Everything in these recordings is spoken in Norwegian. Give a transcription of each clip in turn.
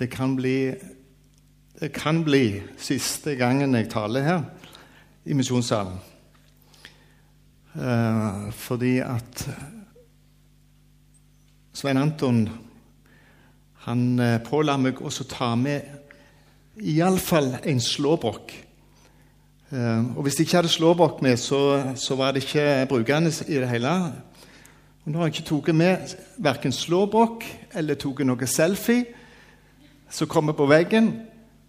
det kan bli det kan bli siste gangen jeg taler her i misjonssalen. Eh, fordi at Svein Anton han eh, påla meg også ta med iallfall en slåbrok. Eh, og hvis jeg ikke hadde slåbrok med, så, så, var det ikke brukende i det hele. Og nå har jeg ikke tatt med verken slåbrok eller tatt noe selfie som kommer på veggen.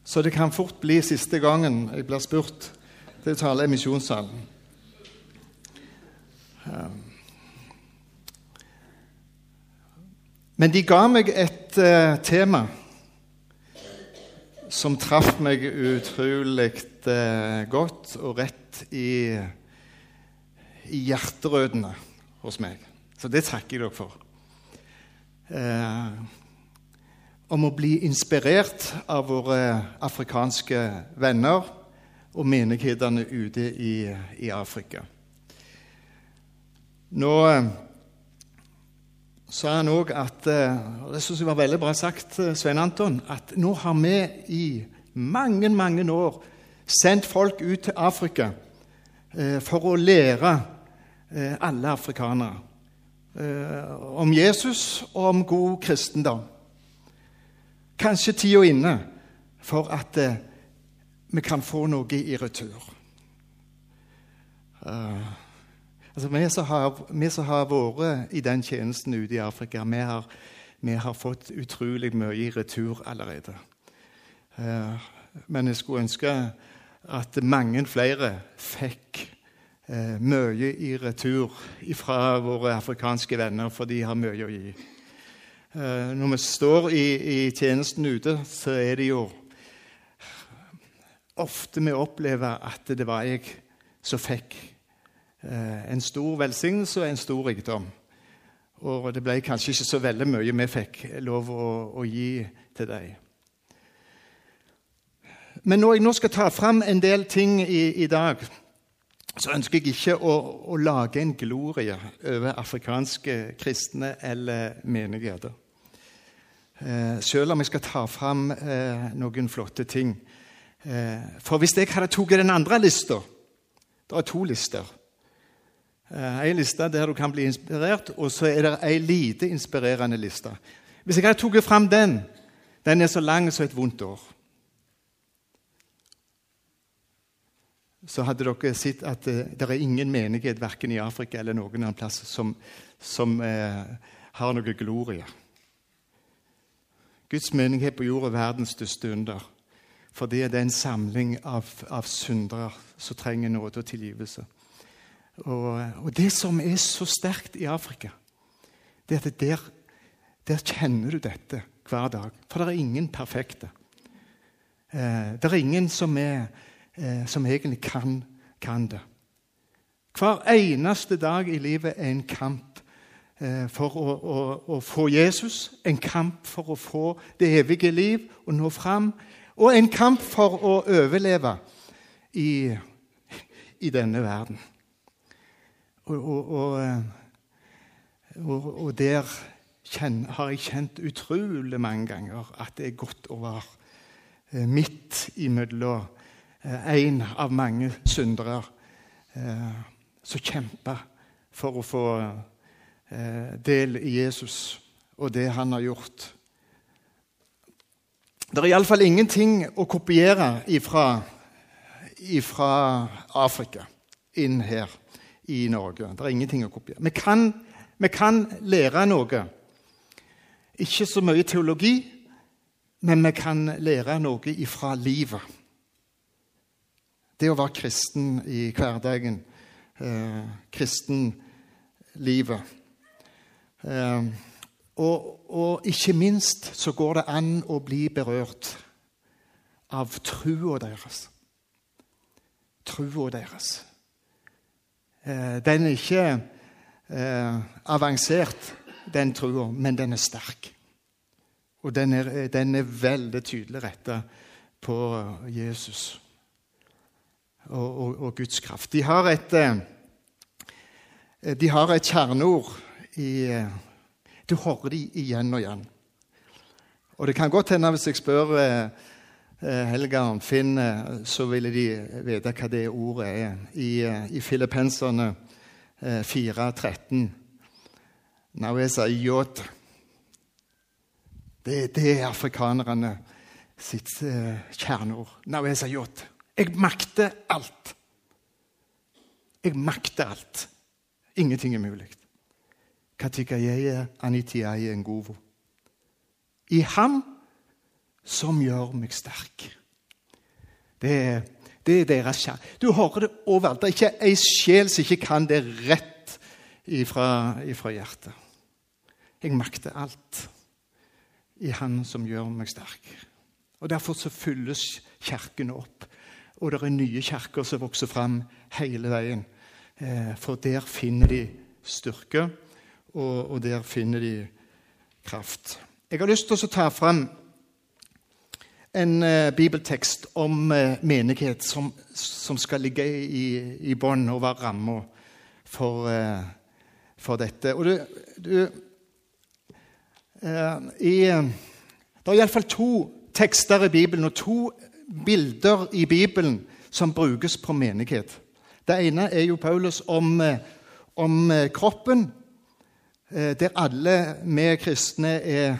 Så det kan fort bli siste gangen jeg blir spurt til å tale i misjonssalen. Um, men de ga meg et uh, tema som traff meg utrolig uh, godt og rett i, i hjerterøttene hos meg. Så det takker jeg dere for. Uh, om å bli inspirert av våre afrikanske venner og menighetene ute i, i Afrika. Nå eh, sa han òg at eh, og Det syns jeg var veldig bra sagt, eh, Svein Anton. At nå har vi i mange, mange år sendt folk ut til Afrika for å lære alle afrikanere om Jesus og om god kristendom. Kanskje tida inne for at eh, vi kan få noe i retur. Uh, altså vi, som har, vi som har vært i den tjenesten ute i Afrika, vi har, vi har fått utrolig mye i retur allerede. Uh, men jeg skulle ønske at mange flere fikk uh, mye i retur fra våre afrikanske venner, for de har mye å gi. Eh, når vi står i, i, tjenesten ute, så er det jo ofte vi opplever at det var jeg som fikk eh, en stor velsignelse og en stor rikdom. Og det ble kanskje ikke så veldig mye vi fikk lov å, å gi til deg. Men når jeg nå skal ta fram en del ting i, i dag, så ønsker jeg ikke å, å, lage en glorie over afrikanske kristne eller menigheter. Eh, selv om jeg skal ta fram eh, noen flotte ting. Eh, for hvis jeg hadde tatt den andre lista Det er to lister. En liste der du kan bli inspirert, og så er det ei lite inspirerende liste. Hvis jeg hadde tatt fram den, den er så lang som et vondt år. så hadde dere sett at det er ingen menighet verken i Afrika eller noen annen plass som, som eh, har noe glorie. Guds menighet på jord er verdens største under. For det er en samling av, av syndere som trenger nåde og tilgivelse. Og, og, det som er så sterkt i Afrika, det er at der, der kjenner du dette hver dag. For det er ingen perfekte. Eh, det er ingen som, er, eh, som egentlig kan, kan det. Hver eneste dag i livet er en kamp for å, å, å, få Jesus, en kamp for å få det evige liv og nå fram, og en kamp for å overleve i, i denne verden. Og, og, og, og der kjen, har jeg kjent utrolig mange ganger at det er godt å være eh, midt imellom eh, en av mange syndere som kjemper for å få Eh, del i Jesus og det han har gjort. Det er iallfall ingenting å kopiere ifra, ifra Afrika inn her i Norge. Det er ingenting å kopiere. Vi kan, vi kan lære noe. Ikke så mye teologi, men vi kan lære noe ifra livet. Det å være kristen i hverdagen. Eh, kristenlivet. Ehm, og, og, ikke minst så går det an å bli berørt av trua deres. Trua deres. Eh, den er ikke eh, avansert, den trua, men den er sterk. Og den er, den er veldig tydelig retta på Jesus og, og, og, Guds kraft. De har et, eh, de har et kjerneord i, Du hører de igjen og igjen. Og det kan godt hende hvis jeg spør eh, eh Helga om Finn, eh, så ville de vite hva det ordet er. I, eh, i Filippenserne eh, 4.13 Naweza yot. Det, det er afrikanerne sitt eh, kjerneord. Naweza yot. Jeg makter alt. Jeg makter alt. Ingenting er mulig. I ham som gjør meg sterk. Det er, det er deres kjærlighet. Du hører det overalt. Det er ikke ei sjel som ikke kan det rett ifra, ifra hjertet. Jeg makter alt i Han som gjør meg sterk. Og Derfor så fylles kirken opp. Og det er nye kirker som vokser fram hele veien. Eh, for der finner de styrke, og, og der finner de kraft. Jeg har lyst til å ta fram en uh, bibeltekst om uh, menighet som, som, skal ligge i, i bånn og være ramma for, uh, for, dette. Og du, du i, Det er iallfall to tekster i Bibelen og to bilder i Bibelen som brukes på menighet. Det ene er jo Paulus om, om kroppen, der alle vi kristne er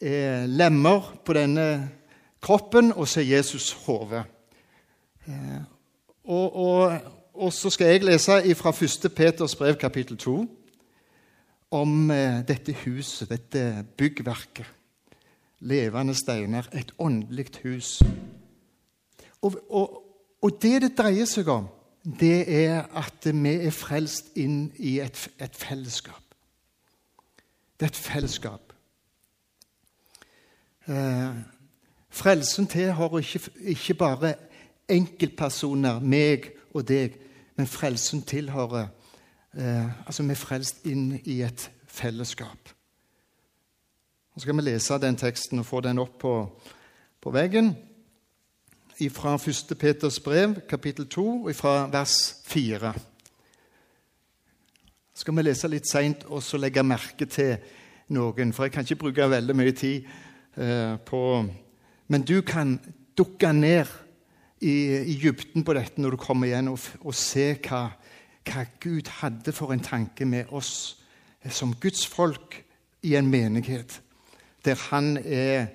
er lemmer på denne kroppen, og så er Jesus hodet. Eh, og, og, og, så skal jeg lese fra 1. Peters brev, kapittel 2, om eh, dette huset, dette byggverket. Levende steiner, et åndelig hus. Og, og, det det dreier seg om, det er at vi er frelst inn i et, et fellesskap. Det er et fellesskap. Eh, frelsen tilhører ikke, ikke bare enkeltpersoner, meg og deg, men frelsen tilhører eh, Altså, vi er frelst inn i et fellesskap. Nå skal vi lese den teksten og få den opp på, på veggen. Fra 1. Peters brev, kapittel 2, og fra vers 4. Skal vi lese litt seint og så legge merke til noen, for jeg kan ikke bruke veldig mye tid Eh, på Men du kan dukke ned i, i dybden på dette når du kommer igjen, og, og se hva, hva, Gud hadde for en tanke med oss som Guds folk i en menighet, der han er,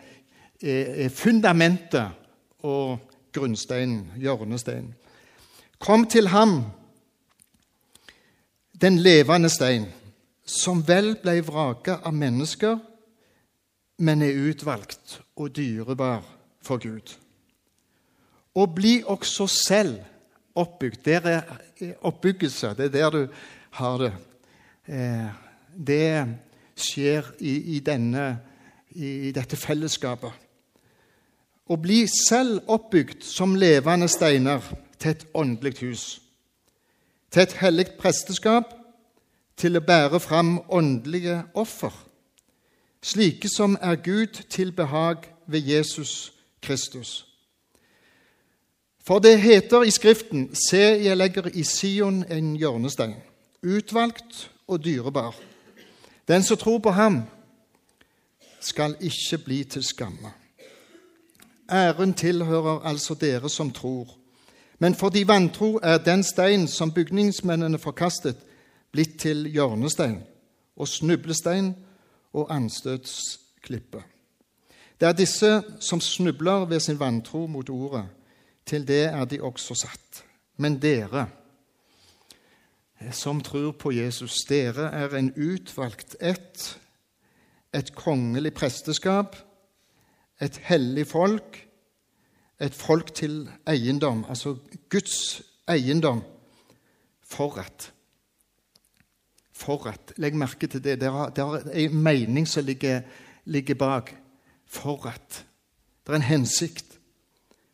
er, er fundamentet og grunnsteinen, hjørnesteinen. Kom til ham, den levende stein, som vel ble vraka av mennesker men er utvalgt og dyrebar for Gud. Og bli også selv oppbygd. Der er oppbyggelse. Det er der du har det. Eh, det skjer i, denne, i dette fellesskapet. Å bli selv oppbygd som levende steiner til et åndelig hus. Til et hellig presteskap, til å bære fram åndelige offer slike som er Gud til behag ved Jesus Kristus. For det heter i Skriften:" Se, jeg legger i Sion en hjørnestein, utvalgt og dyrebar. Den som tror på ham, skal ikke bli til skamme. Æren tilhører altså dere som tror. Men for de vantro er den stein som bygningsmennene forkastet, blitt til hjørnestein og snublestein og anstøtsklippe. Det er disse som snubler ved sin vantro mot ordet. Til det er de også satt. Men dere som tror på Jesus, dere er en utvalgt ett, et kongelig presteskap, et hellig folk, et folk til eiendom, altså Guds eiendom, for at Forrett. Legg merke til det. Det er en mening som ligger, ligger bak. Forrett. Det er en hensikt.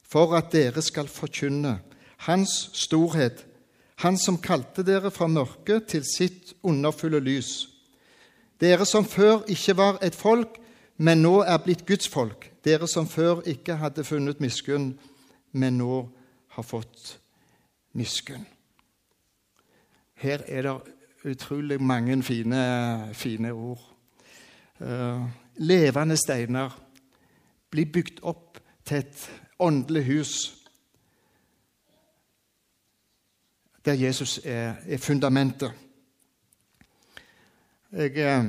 For at dere skal forkynne Hans storhet, Han som kalte dere fra mørket til sitt underfulle lys. Dere som før ikke var et folk, men nå er blitt Guds folk. Dere som før ikke hadde funnet miskunn, men nå har fått miskunn. Her er det utrolig mange fine, fine ord. Uh, levende steiner blir bygd opp til et åndelig hus der Jesus er, er fundamentet. Jeg, eh,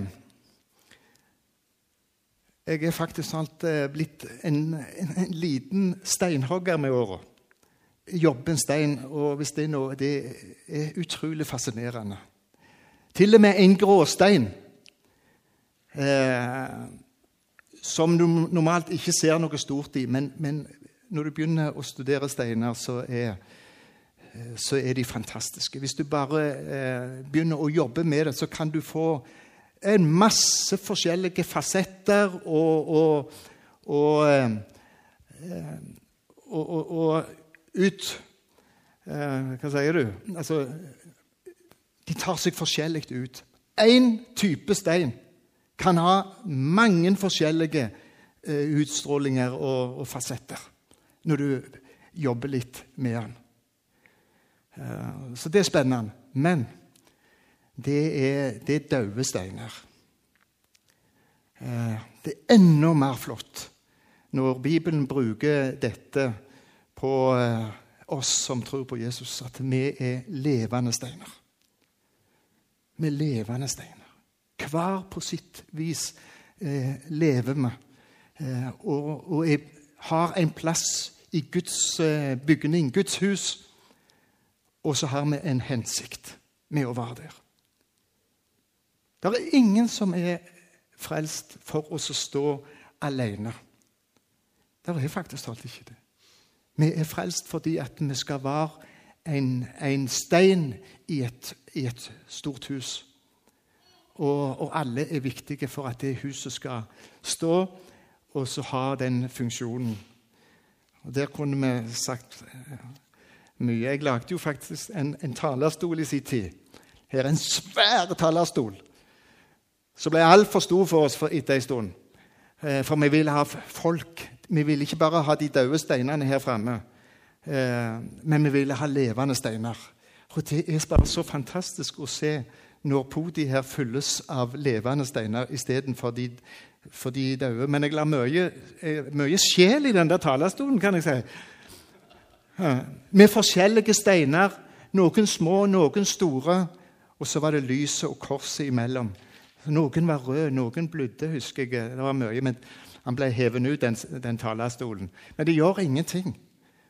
jeg er faktisk alt eh, blitt en, en, en liten steinhogger med åra. Jobber en stein, og hvis det er noe Det er utrolig fascinerende. Til og med en gråstein, eh, som du normalt ikke ser noe stort i, men, men når du begynner å studere steiner, så er, Eh, så er de fantastiske. Hvis du bare eh, begynner å jobbe med det, så kan du få en masse forskjellige fasetter og, og, og, eh, og ut eh, Hva sier du? Altså, de tar seg forskjellig ut. Én type stein kan ha mange forskjellige eh, utstrålinger og, fasetter når du jobber litt med den. Så det er spennende. Men det er, det er døde steiner. Eh, det er enda mer flott når Bibelen bruker dette på eh, oss som tror på Jesus, at vi er levende steiner. Vi er levende steiner. Hver på sitt vis eh, lever vi og, og er, har en plass i Guds bygning, Guds hus og så har vi en hensikt med å være der. Det er ingen som er frelst for oss å stå alene. Det er faktisk talt ikke det. Vi er frelst fordi at vi skal være en, en stein i et, i et, stort hus. Og, og, alle er viktige for at det huset skal stå og så ha den funksjonen. Og Der kunne vi sagt mye. Jeg lagde jo faktisk en, en talerstol i sin tid. Her er en svær talerstol som ble altfor stor for oss etter en stund. Eh, for vi ville ha folk. Vi ville ikke bare ha de døde steinene her framme, eh, men vi ville ha levende steiner. Og Det er bare så fantastisk å se når podiet her fylles av levende steiner istedenfor de, for de døde. Men jeg la mye, eh, mye sjel i den der talerstolen, kan jeg si. Med forskjellige steiner. Noen små, noen store. Og så var det lyset og korset imellom. Noen var røde, noen blødde, husker jeg. Det var mye, men Han ble hevet ut, den, den talerstolen. Men det gjør ingenting.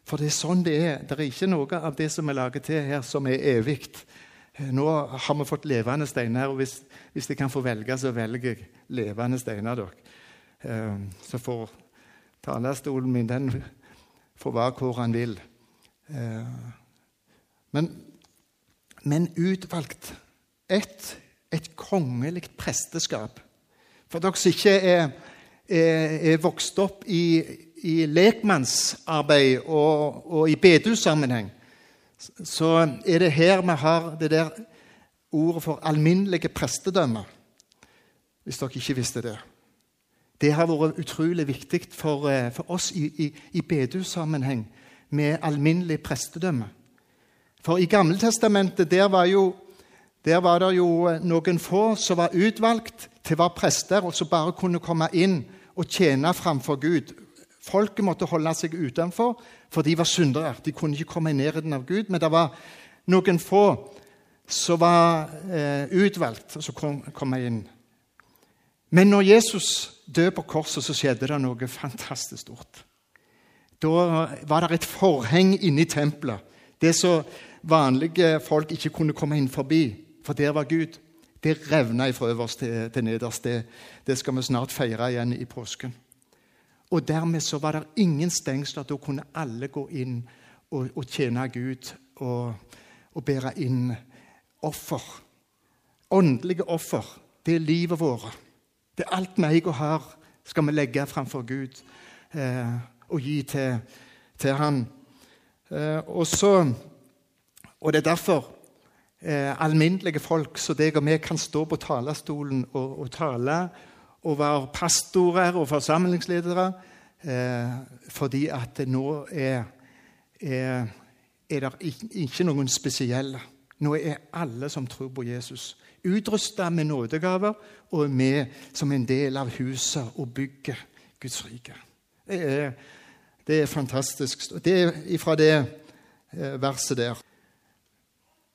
For det er sånn det er. Det er ikke noe av det som er laget til her, som er evig. Nå har vi fått levende steiner, og hvis, hvis jeg kan få velge, så velger jeg levende steiner. Dere. Eh, så får talerstolen min den får være hvor han vil. Eh, men, men utvalgt. Et, et kongelig presteskap. For dere som ikke er, er, er, vokst opp i, i lekmannsarbeid og, og i bedehussammenheng, så er det her vi har det der ordet for alminnelige prestedømmer. Hvis dere ikke visste det. Det har vært utrolig viktig for, eh, for oss i, i, i bedehussammenheng med alminnelig prestedømme. For i Gammeltestamentet der var, jo, der var det jo noen få som var utvalgt til å være prester, og som bare kunne komme inn og tjene framfor Gud. Folket måtte holde seg utenfor, for de var syndere. De kunne ikke komme i nærheten av Gud. Men det var noen få som var eh, utvalgt, og som kom, kom inn. Men når Jesus døde på korset, så skjedde det noe fantastisk stort. Da var det et forheng inne i tempelet. Det som vanlige folk ikke kunne komme inn forbi, for der var Gud. Det revna fra øverst til, til nederst. Det, det, skal vi snart feire igjen i påsken. Og Dermed så var det ingen stengsler. Da kunne alle gå inn og, og tjene Gud og, og bære inn offer. Åndelige offer. Det er livet vårt. Det er alt eier og har, skal vi legge framfor Gud. Eh, og gi til, til han. Eh, og, så, og det er derfor eh, alminnelige folk som deg og meg kan stå på talerstolen og, og tale og være pastorer og forsamlingsledere, eh, fordi at nå er, er, er det ikke noen spesielle. Nå er alle som tror på Jesus, utrusta med nådegaver og er med som en del av huset og bygget Guds rike. Det er, det er fantastisk. Det er fra det eh, verset der.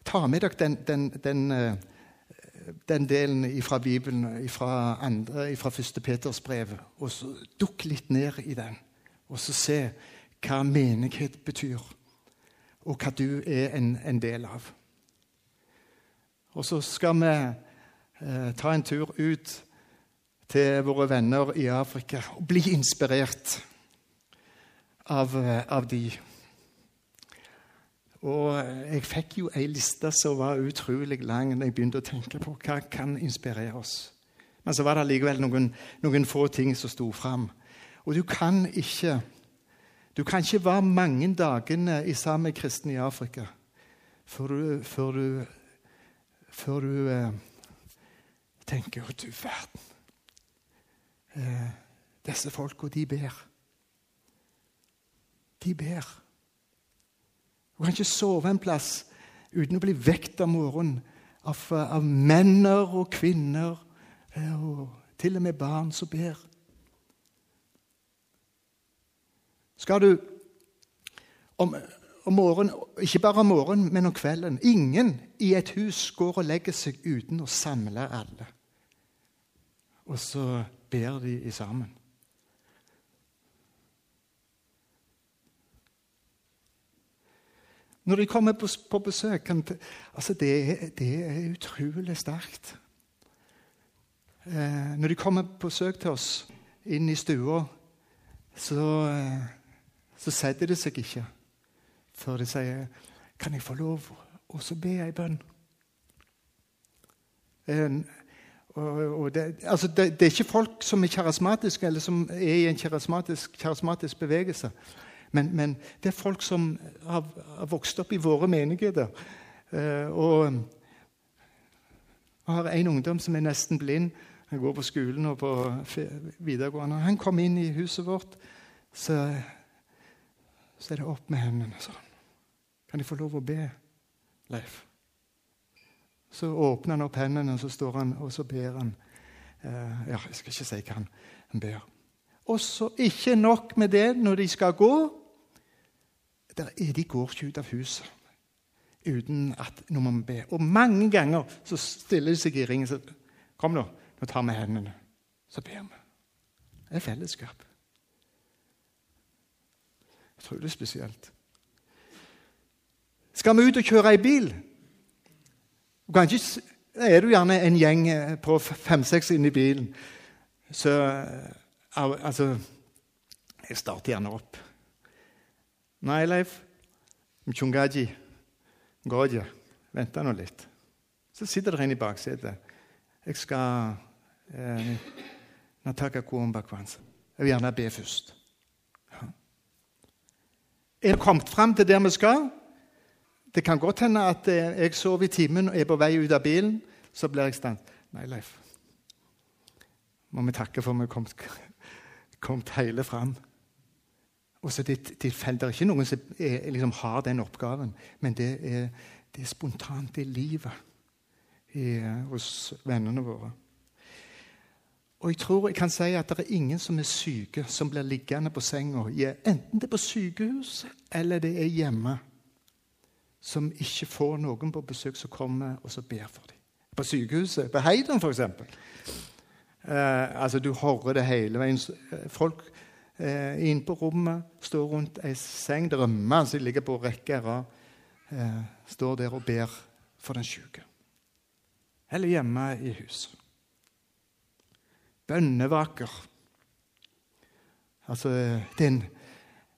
Ta med dere den, den, den, eh, den delen fra Bibelen, fra, andre, fra første Peters brev, og så dukk litt ned i den. Og så se hva menighet betyr, og hva du er en, en del av. Og så skal vi eh, ta en tur ut til våre venner i Afrika og bli inspirert av, eh, av de. Og jeg fikk jo ei liste som var utrolig lang når jeg begynte å tenke på hva kan inspirere oss. Men så var det likevel noen, noen få ting som sto fram. Og du kan ikke du kan ikke være mange dagene i sammen med kristne i Afrika før du, før du, før du eh, tenker Å, du verden. Eh, disse folka, de ber. De ber. Du kan ikke sove en plass uten å bli vekt om morgenen av, av menn og kvinner eh, og til og med barn som ber. Skal du om, om morgenen, ikke bare om morgenen, men om kvelden Ingen i et hus går og legger seg uten å samle alle. Og så ber de sammen. Når de kommer på, på besøk kan, altså det, det, er utrolig sterkt. Eh, når de kommer på besøk til oss inn i stua, så, eh, så setter de seg ikke før de sier 'Kan jeg få lov å be ei bønn?' Eh, og, og det, altså det, det, er ikke folk som er karismatiske, eller som er i en karismatisk bevegelse. Men, men, det er folk som har, har vokst opp i våre menigheter. Eh, og jeg har en ungdom som er nesten blind. Han går på skolen og på videregående. Han kom inn i huset vårt, så, så er det opp med hendene sånn. Kan jeg få lov å be, Leif? Så åpner han opp hendene, og så står han og så ber han. Eh, ja, jeg skal ikke si hva han, han ber. Og så ikke nok med det når de skal gå. Der er de går ikke ut av huset uten at nå må be. Og mange ganger så stiller de seg i ringen og Kom, nå. Nå tar vi hendene. Så ber vi. Det er fellesskap. Jeg tror det er spesielt. Skal vi ut og kjøre i bil? Kanskje er du gjerne en gjeng eh, på fem-seks inne i bilen. Så Altså Jeg starter gjerne opp. Nei, Leif. Mchungaji. Ngoja. Vent nå litt. Så sitter dere en i baksetet. Jeg skal eh, Nataka Kuombakwanza. Jeg vil gjerne be først. Ja. Er vi kommet fram til der vi skal? Det kan godt hende at eh, jeg sover i timen og er på vei ut av bilen. Så blir jeg stand. Nei, Leif. Må vi takke for at vi er kommet, kommet hele fram. Og så det, det, det er ikke noen som er, liksom, har den oppgaven, men det er, det er spontant. Er livet i, hos vennene våre. Og jeg tror jeg kan si at det er ingen som er syke, som blir liggende på senga, enten det er på sykehus eller det er hjemme, som ikke får noen på besøk som kommer og så ber for dem. På sykehuset, på Heidon f.eks. Eh, altså, du hører det hele veien. Folk eh, inn på rommet, står rundt ei seng, drømmer som ligger på rekke rad, eh, står der og ber for den syke. Eller hjemme i huset. Bønnevaker. Altså, det er, en,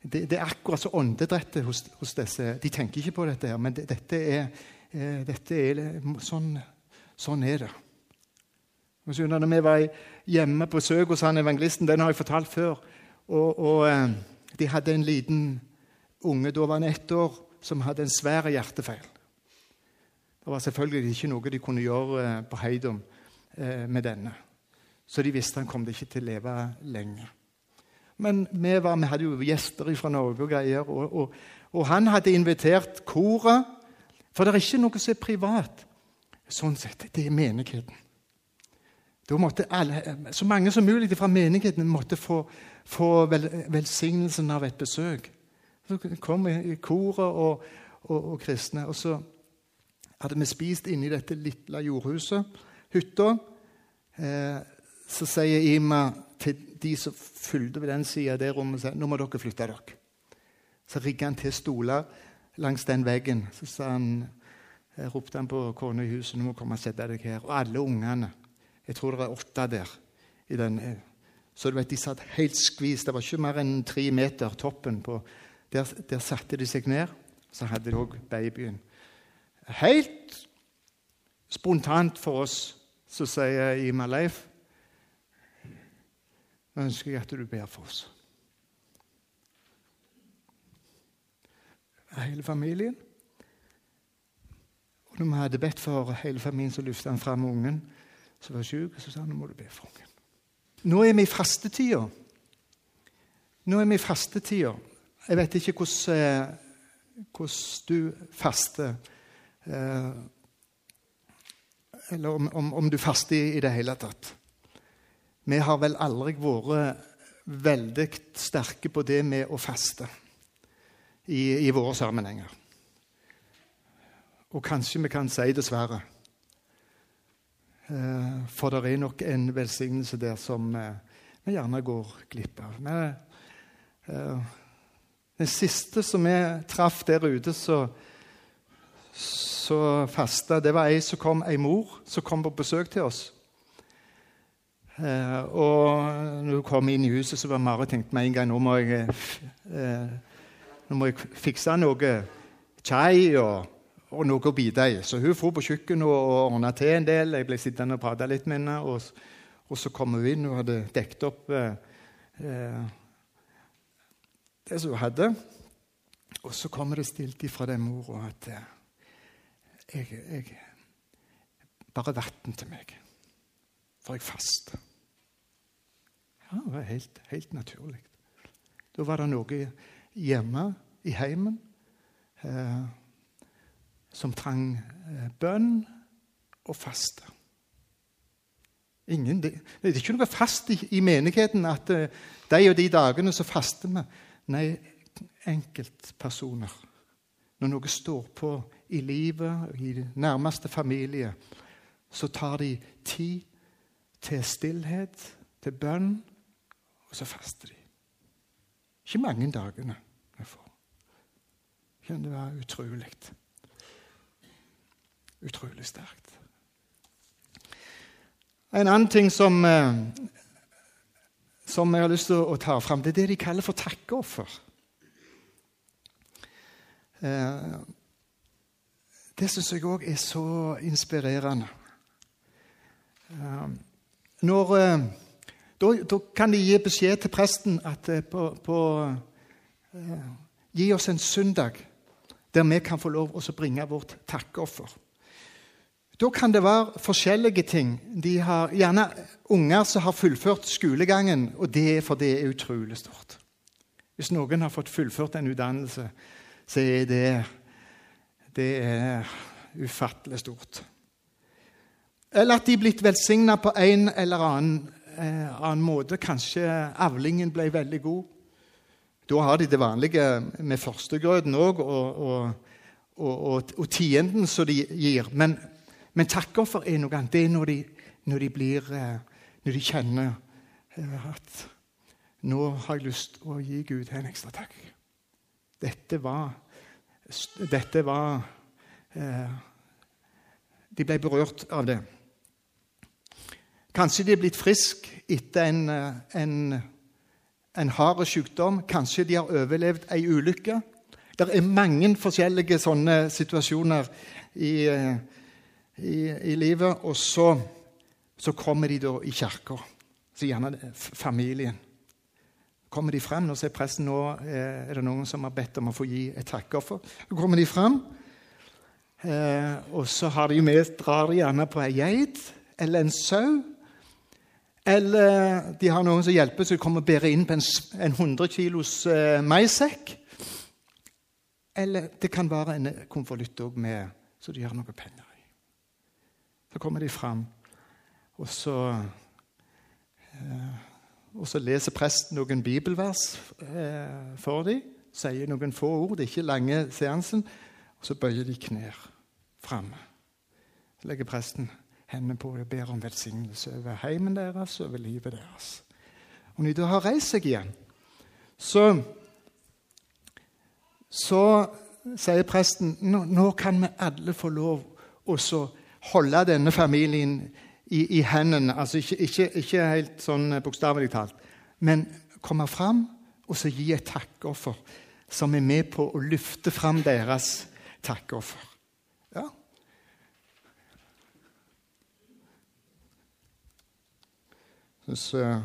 det, det er akkurat så åndedrettet hos, hos, disse. De tenker ikke på dette, her, men det, dette er, eh, dette er sånn, sånn er det. Når vi var hjemme på søk hos han evangelisten, den har jeg fortalt før, og, og eh, de hadde en liten unge, da var han ett år, som hadde en svær hjertefeil. Det var selvfølgelig ikke noe de kunne gjøre eh, på Heidom eh, med denne. Så de visste han kom det ikke til å leve lenge. Men vi, var, vi hadde jo gjester fra Norge og greier, og, og, og han hadde invitert koret. For det er ikke noe som er privat. Sånn sett, det er menigheten. Da måtte alle, Så mange som mulig fra menigheten måtte få, få vel, velsignelsen av et besøk. Så kom i koret og, og, og, kristne. Og så hadde vi spist inne i dette lille jordhuset, hytta. Eh, så sier Ima til de som fulgte ved den sida av det rommet, sier, nå må dere flytte dere. Så rigga han til stoler langs den veggen. Så sa han, jeg ropte han på kona i huset nå må komme og sette deg her. Og alle ungene. Jeg tror det er åtte der. i den, Så du vet, De satt helt skvist. Det var ikke mer enn tre meter toppen. på, Der, der satte de seg ned. Så hadde de òg babyen. Helt spontant for oss så sier Ima Leif Nå ønsker jeg at du ber for oss. hele familien. Og når vi hadde bedt for hele familien, så løftet han fram ungen som var syk, og så sa han nå må du be for ungen. Nå er vi i fastetida. Nå er vi i fastetida. Jeg vet ikke hvordan, eh, hvordan du faster. Eh, eller om, om, om, du faster i, det hele tatt. Vi har vel aldri vært veldig sterke på det med å faste i, i våre sammenhenger. Og kanskje vi kan si dessverre. Eh, for det er nok en velsignelse der som eh, vi gjerne går glipp av. Men, eh, den siste som vi traff der ute, så, så fasta, det var ei som kom, ei mor som kom på besøk til oss. og når hun kom inn i huset, så var Marit tenkt med en gang nå må jeg nå må jeg fikse noe chai og, og noe å bite i. Så hun dro på kjøkkenet og, ordna til en del. Jeg ble sittende og prate litt med henne. Og, og så kom hun inn og hadde dekket opp eh, eh, det som hun hadde. Og så kommer det stilt ifra den mora at eh, jeg, jeg, Bare vann til meg, for jeg faster. Ja, det var helt, helt naturlig. Da var det noe hjemme i heimen eh, som trang eh, bønn og faste. Ingen, det, det, er ikke noe fast i, i menigheten at eh, de og de dagene så faster vi. Nei, enkeltpersoner. Når noe står på i livet, i nærmeste familie, så tar de tid til stillhet, til bønn, og så faster de. Ikke mange dagene jeg får. Kan det være utrolig. Utrolig sterkt. En annen ting som, eh, som jeg har lyst til å ta fram, det er det de kaller for takkeoffer. Eh, det syns jeg òg er så inspirerende. Eh, når, da, da, kan de gi beskjed til presten at på, på Gi oss en søndag der vi kan få lov å bringe vårt takkeoffer. Da kan det være forskjellige ting. De har gjerne unger som har fullført skolegangen, og det er for det er utrolig stort. Hvis noen har fått fullført en utdannelse, så er det, det er ufattelig stort. Eller at de er blitt velsigna på en eller annen, eh, annen måte. Kanskje avlingen ble veldig god. Da har de det vanlige med førstegrøten òg, og, og, og, og, tienden som de gir. Men, men takkoffer er noe annet. Det er når de, når de, blir, eh, når de kjenner eh, at nå har jeg lyst til å gi Gud en ekstra takk. Dette var, dette var eh, De ble berørt av det. Kanskje de er blitt friske etter en, en en hard sykdom. Kanskje de har overlevd ei ulykke. Det er mange forskjellige sånne situasjoner i, i, i livet. Og så, så, kommer de da i kirka, så gjerne familien. Kommer de frem, Nå ser er presten nå eh, er det noen som har bedt om å få gi et takkoffer. Så kommer de frem, eh, og så har de med, drar de gjerne på ei geit eller en sau. Eller de har noen som hjelper, så de kommer og bærer inn på en, en 100 kilos eh, maissekk. Eller det kan være en konvolutt òg så de har noe penger. Så kommer de fram, Og så, eh, og så leser presten noen bibelvers eh, for dem. Sier noen få ord. Det er ikke lange seansen. Og så bøyer de knær framme. Så legger presten hendene på og ber om velsignelse over heimen deres og over livet deres. Og når de har reist seg igjen, så, så sier presten nå, nå kan vi alle få lov å holde denne familien i, i hendene. Altså ikke, ikke, ikke helt sånn bokstavelig talt, men komme fram og så gi et takkoffer som er med på å løfte fram deres takkoffer. Ja. Jeg syns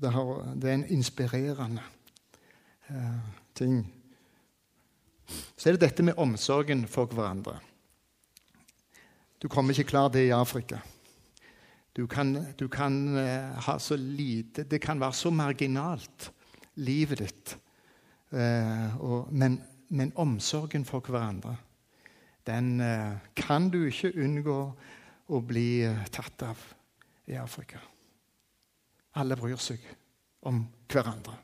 det, er en inspirerende uh, ting. Så er det dette med omsorgen for hverandre. Du kommer ikke klar det i Afrika. Du kan, du kan uh, ha så lite Det kan være så marginalt, livet ditt. Uh, og, men, men, omsorgen for hverandre, den uh, kan du ikke unngå å bli tatt av i Afrika. Alle bryr seg om hverandre.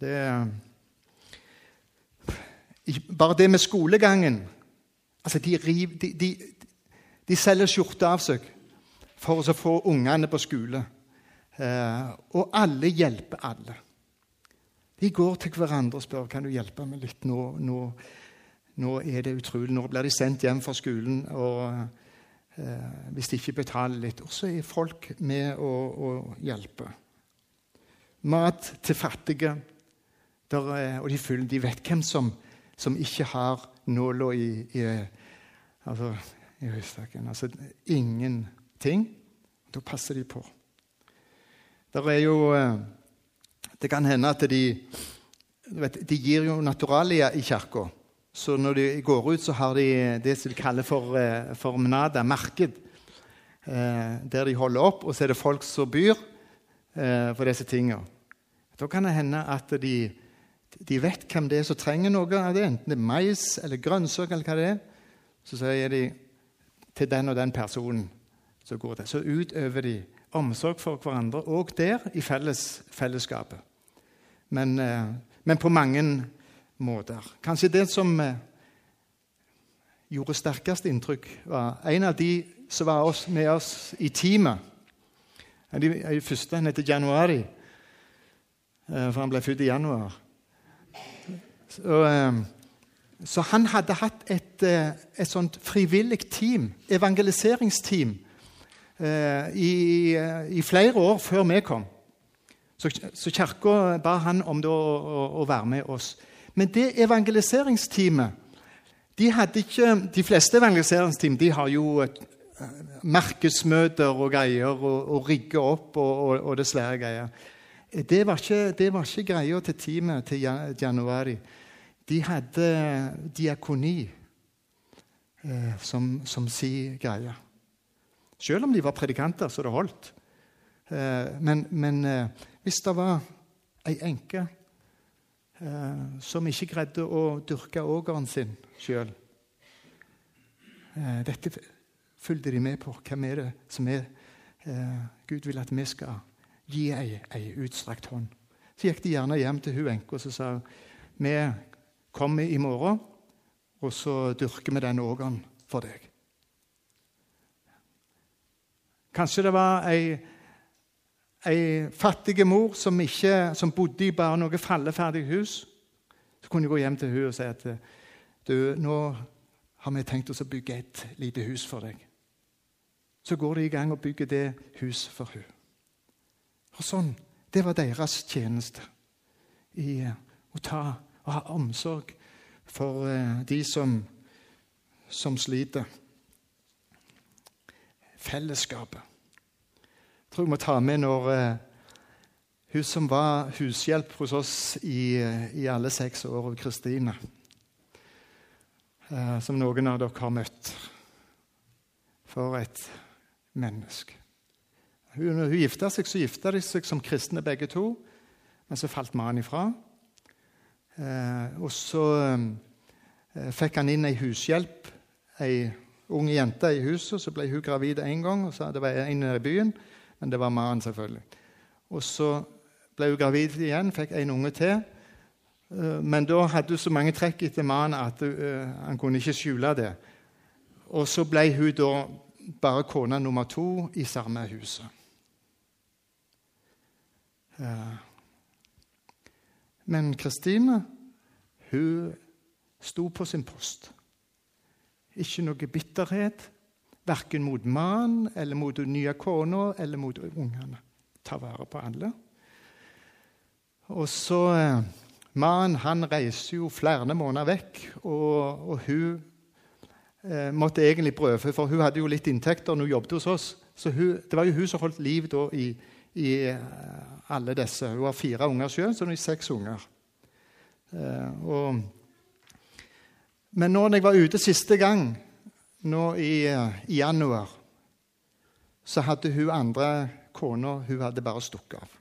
Det bare det med skolegangen altså De, riv, de, de, de selger skjorte av seg for å få ungene på skole. Eh, og alle hjelper alle. De går til hverandre og spør kan du hjelpe meg litt. Nå, nå, nå er det utrolig. Nå blir de sendt hjem fra skolen og eh, hvis de ikke betaler litt. Og så er folk med å, å hjelpe. Mat til fattige. Der, og de, føler, de vet hvem som som ikke har nåla i, i, altså, i høystakken. Altså ingenting. Da passer de på. Det er jo eh, Det kan hende at de vet, De gir jo naturalia i kirka. Så når de går ut, så har de det som de kaller for, eh, for mnada, marked. Eh, der de holder opp, og så er det folk som byr for disse tingene. Da kan det hende at de de vet hvem det er som trenger noe av det, enten det er mais eller grønnsaker. eller hva det er. Så sier de til den og den personen som går det. Så utøver de omsorg for hverandre òg der, i felles, fellesskapet. Men, eh, men, på mange måter. Kanskje det som eh, gjorde sterkest inntrykk, var en av de som var med oss i teamet. Den første han heter Januari, eh, for han ble født i januar. Så, ehm, så han hadde hatt et, eh, et sånt frivillig team, evangeliseringsteam, eh, i, eh, i, flere år før vi kom. Så, så Kirka ba han om å, å, å, være med oss. Men det evangeliseringsteamet de, hadde ikke, de fleste evangeliseringsteam de har jo markedsmøter og greier og, og rigger opp og, og, og det svære greier. Det var, ikke, det ikke greia til teamet til januari de hadde diakoni eh, som, som si greie. Selv om de var predikanter, så det holdt. Eh, men, men eh, hvis det var ei enke eh, som ikke greide å dyrke ågeren sin sjøl eh, Dette fulgte de med på. Hvem er det som er eh, Gud vil at vi skal gi ei, ei utstrakt hånd? Så gikk de gjerne hjem til hun enka og sa vi kommer i morgen, og så dyrker vi den ågeren for deg. Kanskje det var ei, ei fattig mor som, ikke, som bodde i bare noe falleferdig hus. Så kunne jeg gå hjem til hun og si at du, nå har vi tenkt oss å bygge et lite hus for deg. Så går de i gang og bygger det hus for hun. Og sånn, Det var deres tjeneste i å ta og ha omsorg for eh, de som, som sliter. Fellesskapet. Jeg tror jeg må ta med når eh, hun som var hushjelp hos oss i, eh, i alle seks år, Kristine, som noen av dere har møtt. For et menneske. Hun, hun gifta seg, så gifta de seg som kristne begge to, men så falt mannen ifra. Eh, og så eh, fikk han inn ei hushjelp, ei ung jente i huset. Så ble hun gravid én gang. og så Det var en i byen, men det var mannen, selvfølgelig. Og så ble hun gravid igjen, fikk en unge til. Eh, men da hadde hun så mange trekk etter mannen at han kunne ikke skjule det. Og så ble hun da bare kone nummer to i samme huset. Men Kristine, hun sto på sin post. Ikke noe bitterhet, verken mot mannen eller mot den nye kona eller mot ungene. Ta vare på alle. Og så eh, Mannen han reiser jo flere måneder vekk, og, og hun eh, måtte egentlig brødfø, for hun hadde jo litt inntekter når hun jobbet hos oss. Så hun, Det var jo hun som holdt liv da i, i eh, alle disse. Hun har fire unger sjøl, så hun har seks unger. Eh, og men når jeg var ute siste gang, nå i, i januar, så hadde hun andre kona hun hadde bare stukket av.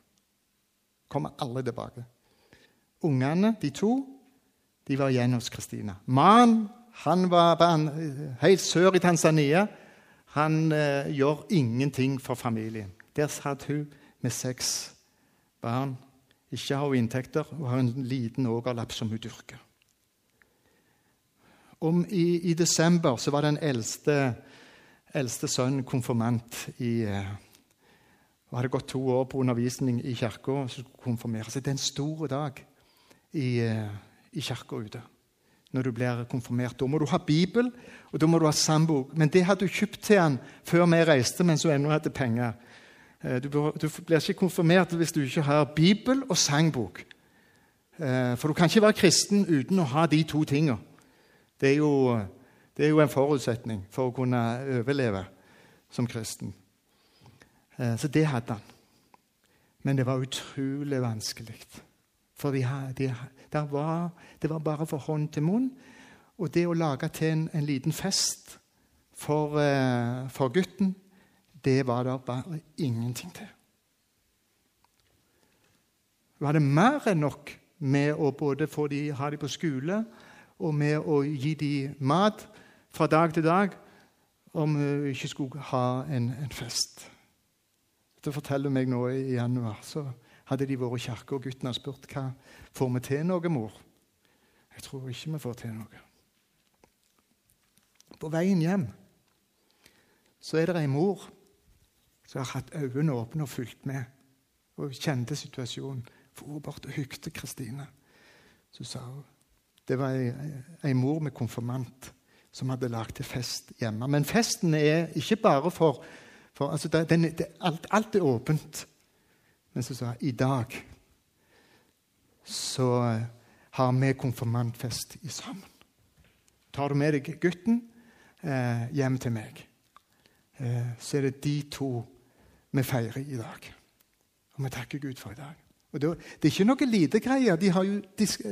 Kommer aldri tilbake. Ungene, de to, de var igjen hos Kristina. Mannen han var helt sør i Tanzania. Han eh, gjør ingenting for familien. Der satt hun med seks barn. Ikke har hun inntekter og har en liten ågerlapp som hun dyrker om i, i, desember så var den eldste, eldste sønnen konfirmant i eh, og hadde gått to år på undervisning i kirka og skulle konfirmere seg. Det er en stor dag i, eh, i kirka ute når du blir konfirmert. Da må du ha Bibel, og da må du ha sandbok. Men det hadde du kjøpt til han før vi reiste, mens hun ennå hadde penger. Eh, du, blir ikke konfirmert hvis du ikke har Bibel og sangbok. For du kan ikke være kristen uten å ha de to tingene. Det det er jo en forutsetning for å kunne overleve som kristen. Eh, så det hadde han. Men det var utrolig vanskelig. For de, de, det var bare for hånd til munn. Og det å lage til en, en liten fest for, for, gutten, det var det bare ingenting til. Hun hadde mer enn nok med å både de, ha dem på skole og med å gi dem mat fra dag til dag om hun ikke skulle ha en, en fest. Det forteller meg nå i januar. Så hadde de vært i kirka, og gutten har spurt hva får vi til noe, mor. Jeg tror ikke vi får til noe. På veien hjem så er det ei mor som har hatt øynene åpne og fulgt med og kjente situasjonen. For bort og hykte Kristine. Så sa hun det var ei, ei mor med konfirmant som hadde lagd til fest hjemme. Men festen er ikke bare for, for altså det, den, det, alt, alt, er åpent. Men så sa hun i dag så har vi konfirmantfest i sammen. Tar du med deg gutten eh, hjem til meg, eh, så er det de to vi feirer i dag. Og vi takker Gud for i dag. Og det, er ikke noe lite greier. De har jo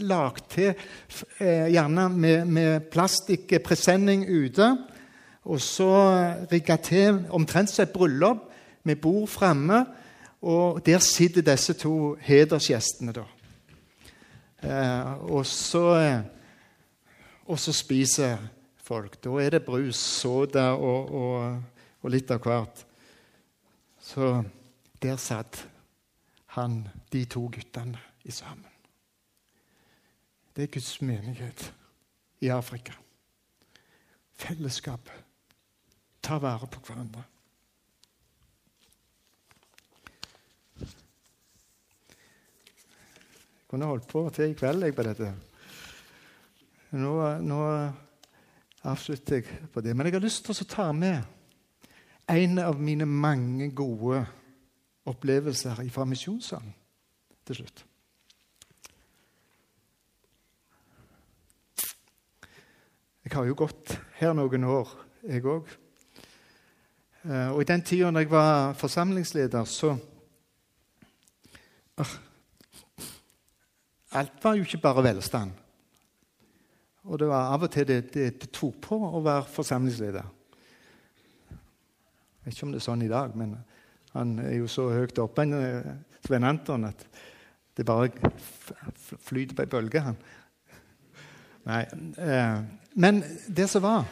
lagd til eh, gjerne med, med plastikkpresenning ute. Og så rigga til omtrent som et bryllup med bord framme. Og der sitter disse to hedersgjestene, da. Eh, og, så, eh, og så spiser folk. Da er det brus, soda og, og, og litt av hvert. Så der satt han, de to guttene i sammen. Det er Guds menighet i Afrika. Fellesskap. Ta vare på hverandre. Jeg kunne holdt på til i kveld jeg, på dette. Nå, nå avslutter jeg på det. Men jeg har lyst til å ta med en av mine mange gode opplevelser fra misjonssalen til slutt. Jeg har jo gått her noen år, jeg òg. Eh, og i den tida jeg var forsamlingsleder, så Alt var jo ikke bare velstand. Og det var av og til det, det, det tok på å være forsamlingsleder. Vet ikke om det er sånn i dag, men han er jo så høyt oppe, eh, Sven Anton, at det bare flyter på ei bølge, han. Nei. Eh, men det som var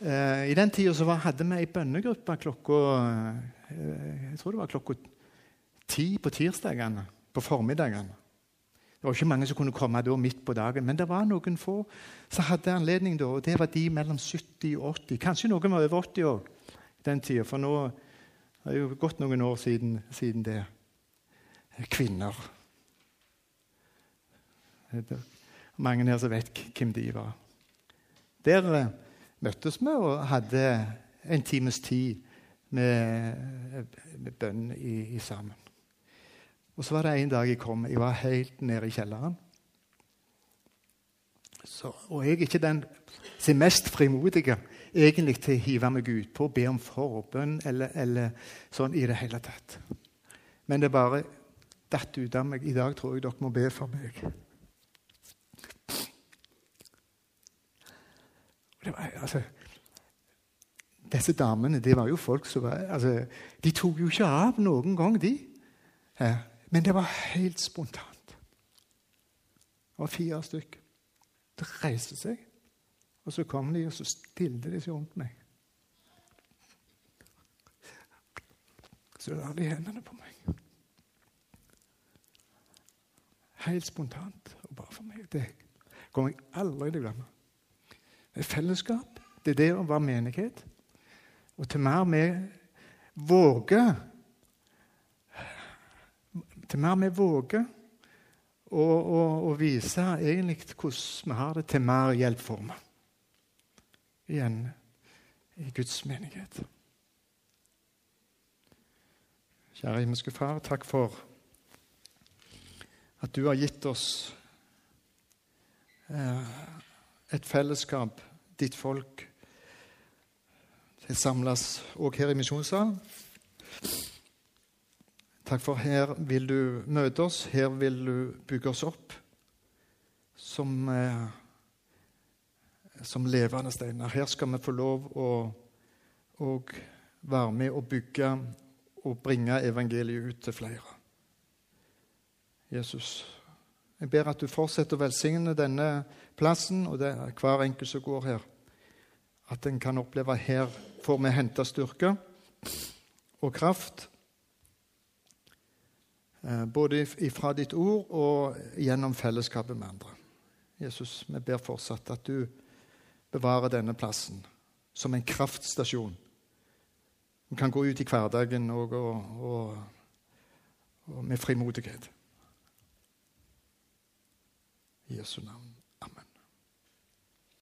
Eh, I den tida hadde vi ei bønnegruppe klokka eh, Jeg tror det var klokka ti på tirsdagene. På formiddagene. Det var ikke mange som kunne komme da midt på dagen, men det var noen få som hadde anledning da, og det var de mellom 70 og 80. Kanskje noen var over 80 òg den tida, for nå er det jo gått noen år siden, siden det. Kvinner. Det er mange her som vet hvem de var. Der eh, møttes vi og hadde en times tid med, med bønn i, i sammen. Og så var det en dag jeg kom. Jeg var helt nede i kjelleren. Så, og jeg er ikke den er mest frimodige egentlig til å hive meg utpå be om forbønn eller, eller, sånn i det hele tatt. Men det bare datt ut av meg. I dag tror jeg dere må be for meg. Var, altså, disse damene det var jo folk som var, altså, De tok jo ikke av noen gang, de. Ja, men det var helt spontant. Det var fire stykker. Det reiste seg, og så kom de, og så stilte de seg rundt meg. Så la de hendene på meg. Helt spontant. Og bare for meg. Det kommer jeg aldri til å glemme. Det er fellesskap. Det er det å være menighet. Og til mer vi våger Til mer vi våger å, å, å vise egentlig hvordan vi har det, til mer hjelp får vi. Igjen i Guds menighet. Kjære himmelske Far, takk for at du har gitt oss eh, et fellesskap, ditt folk, til samles òg her i misjonssalen. Takk for her vil du møte oss, her vil du bygge oss opp som, eh, som levende steiner. Her skal vi få lov å, å være med og bygge og bringe evangeliet ut til flere. Jesus, jeg ber at du fortsetter å velsigne denne plassen og det er hver enkelt som går her. At en kan oppleve her får vi hente styrke og kraft. Eh, både ifra ditt ord og gjennom fellesskapet med andre. Jesus, vi ber fortsatt at du bevarer denne plassen som en kraftstasjon. Vi kan gå ut i hverdagen og, og, og, og med frimodighet. I Jesu navn.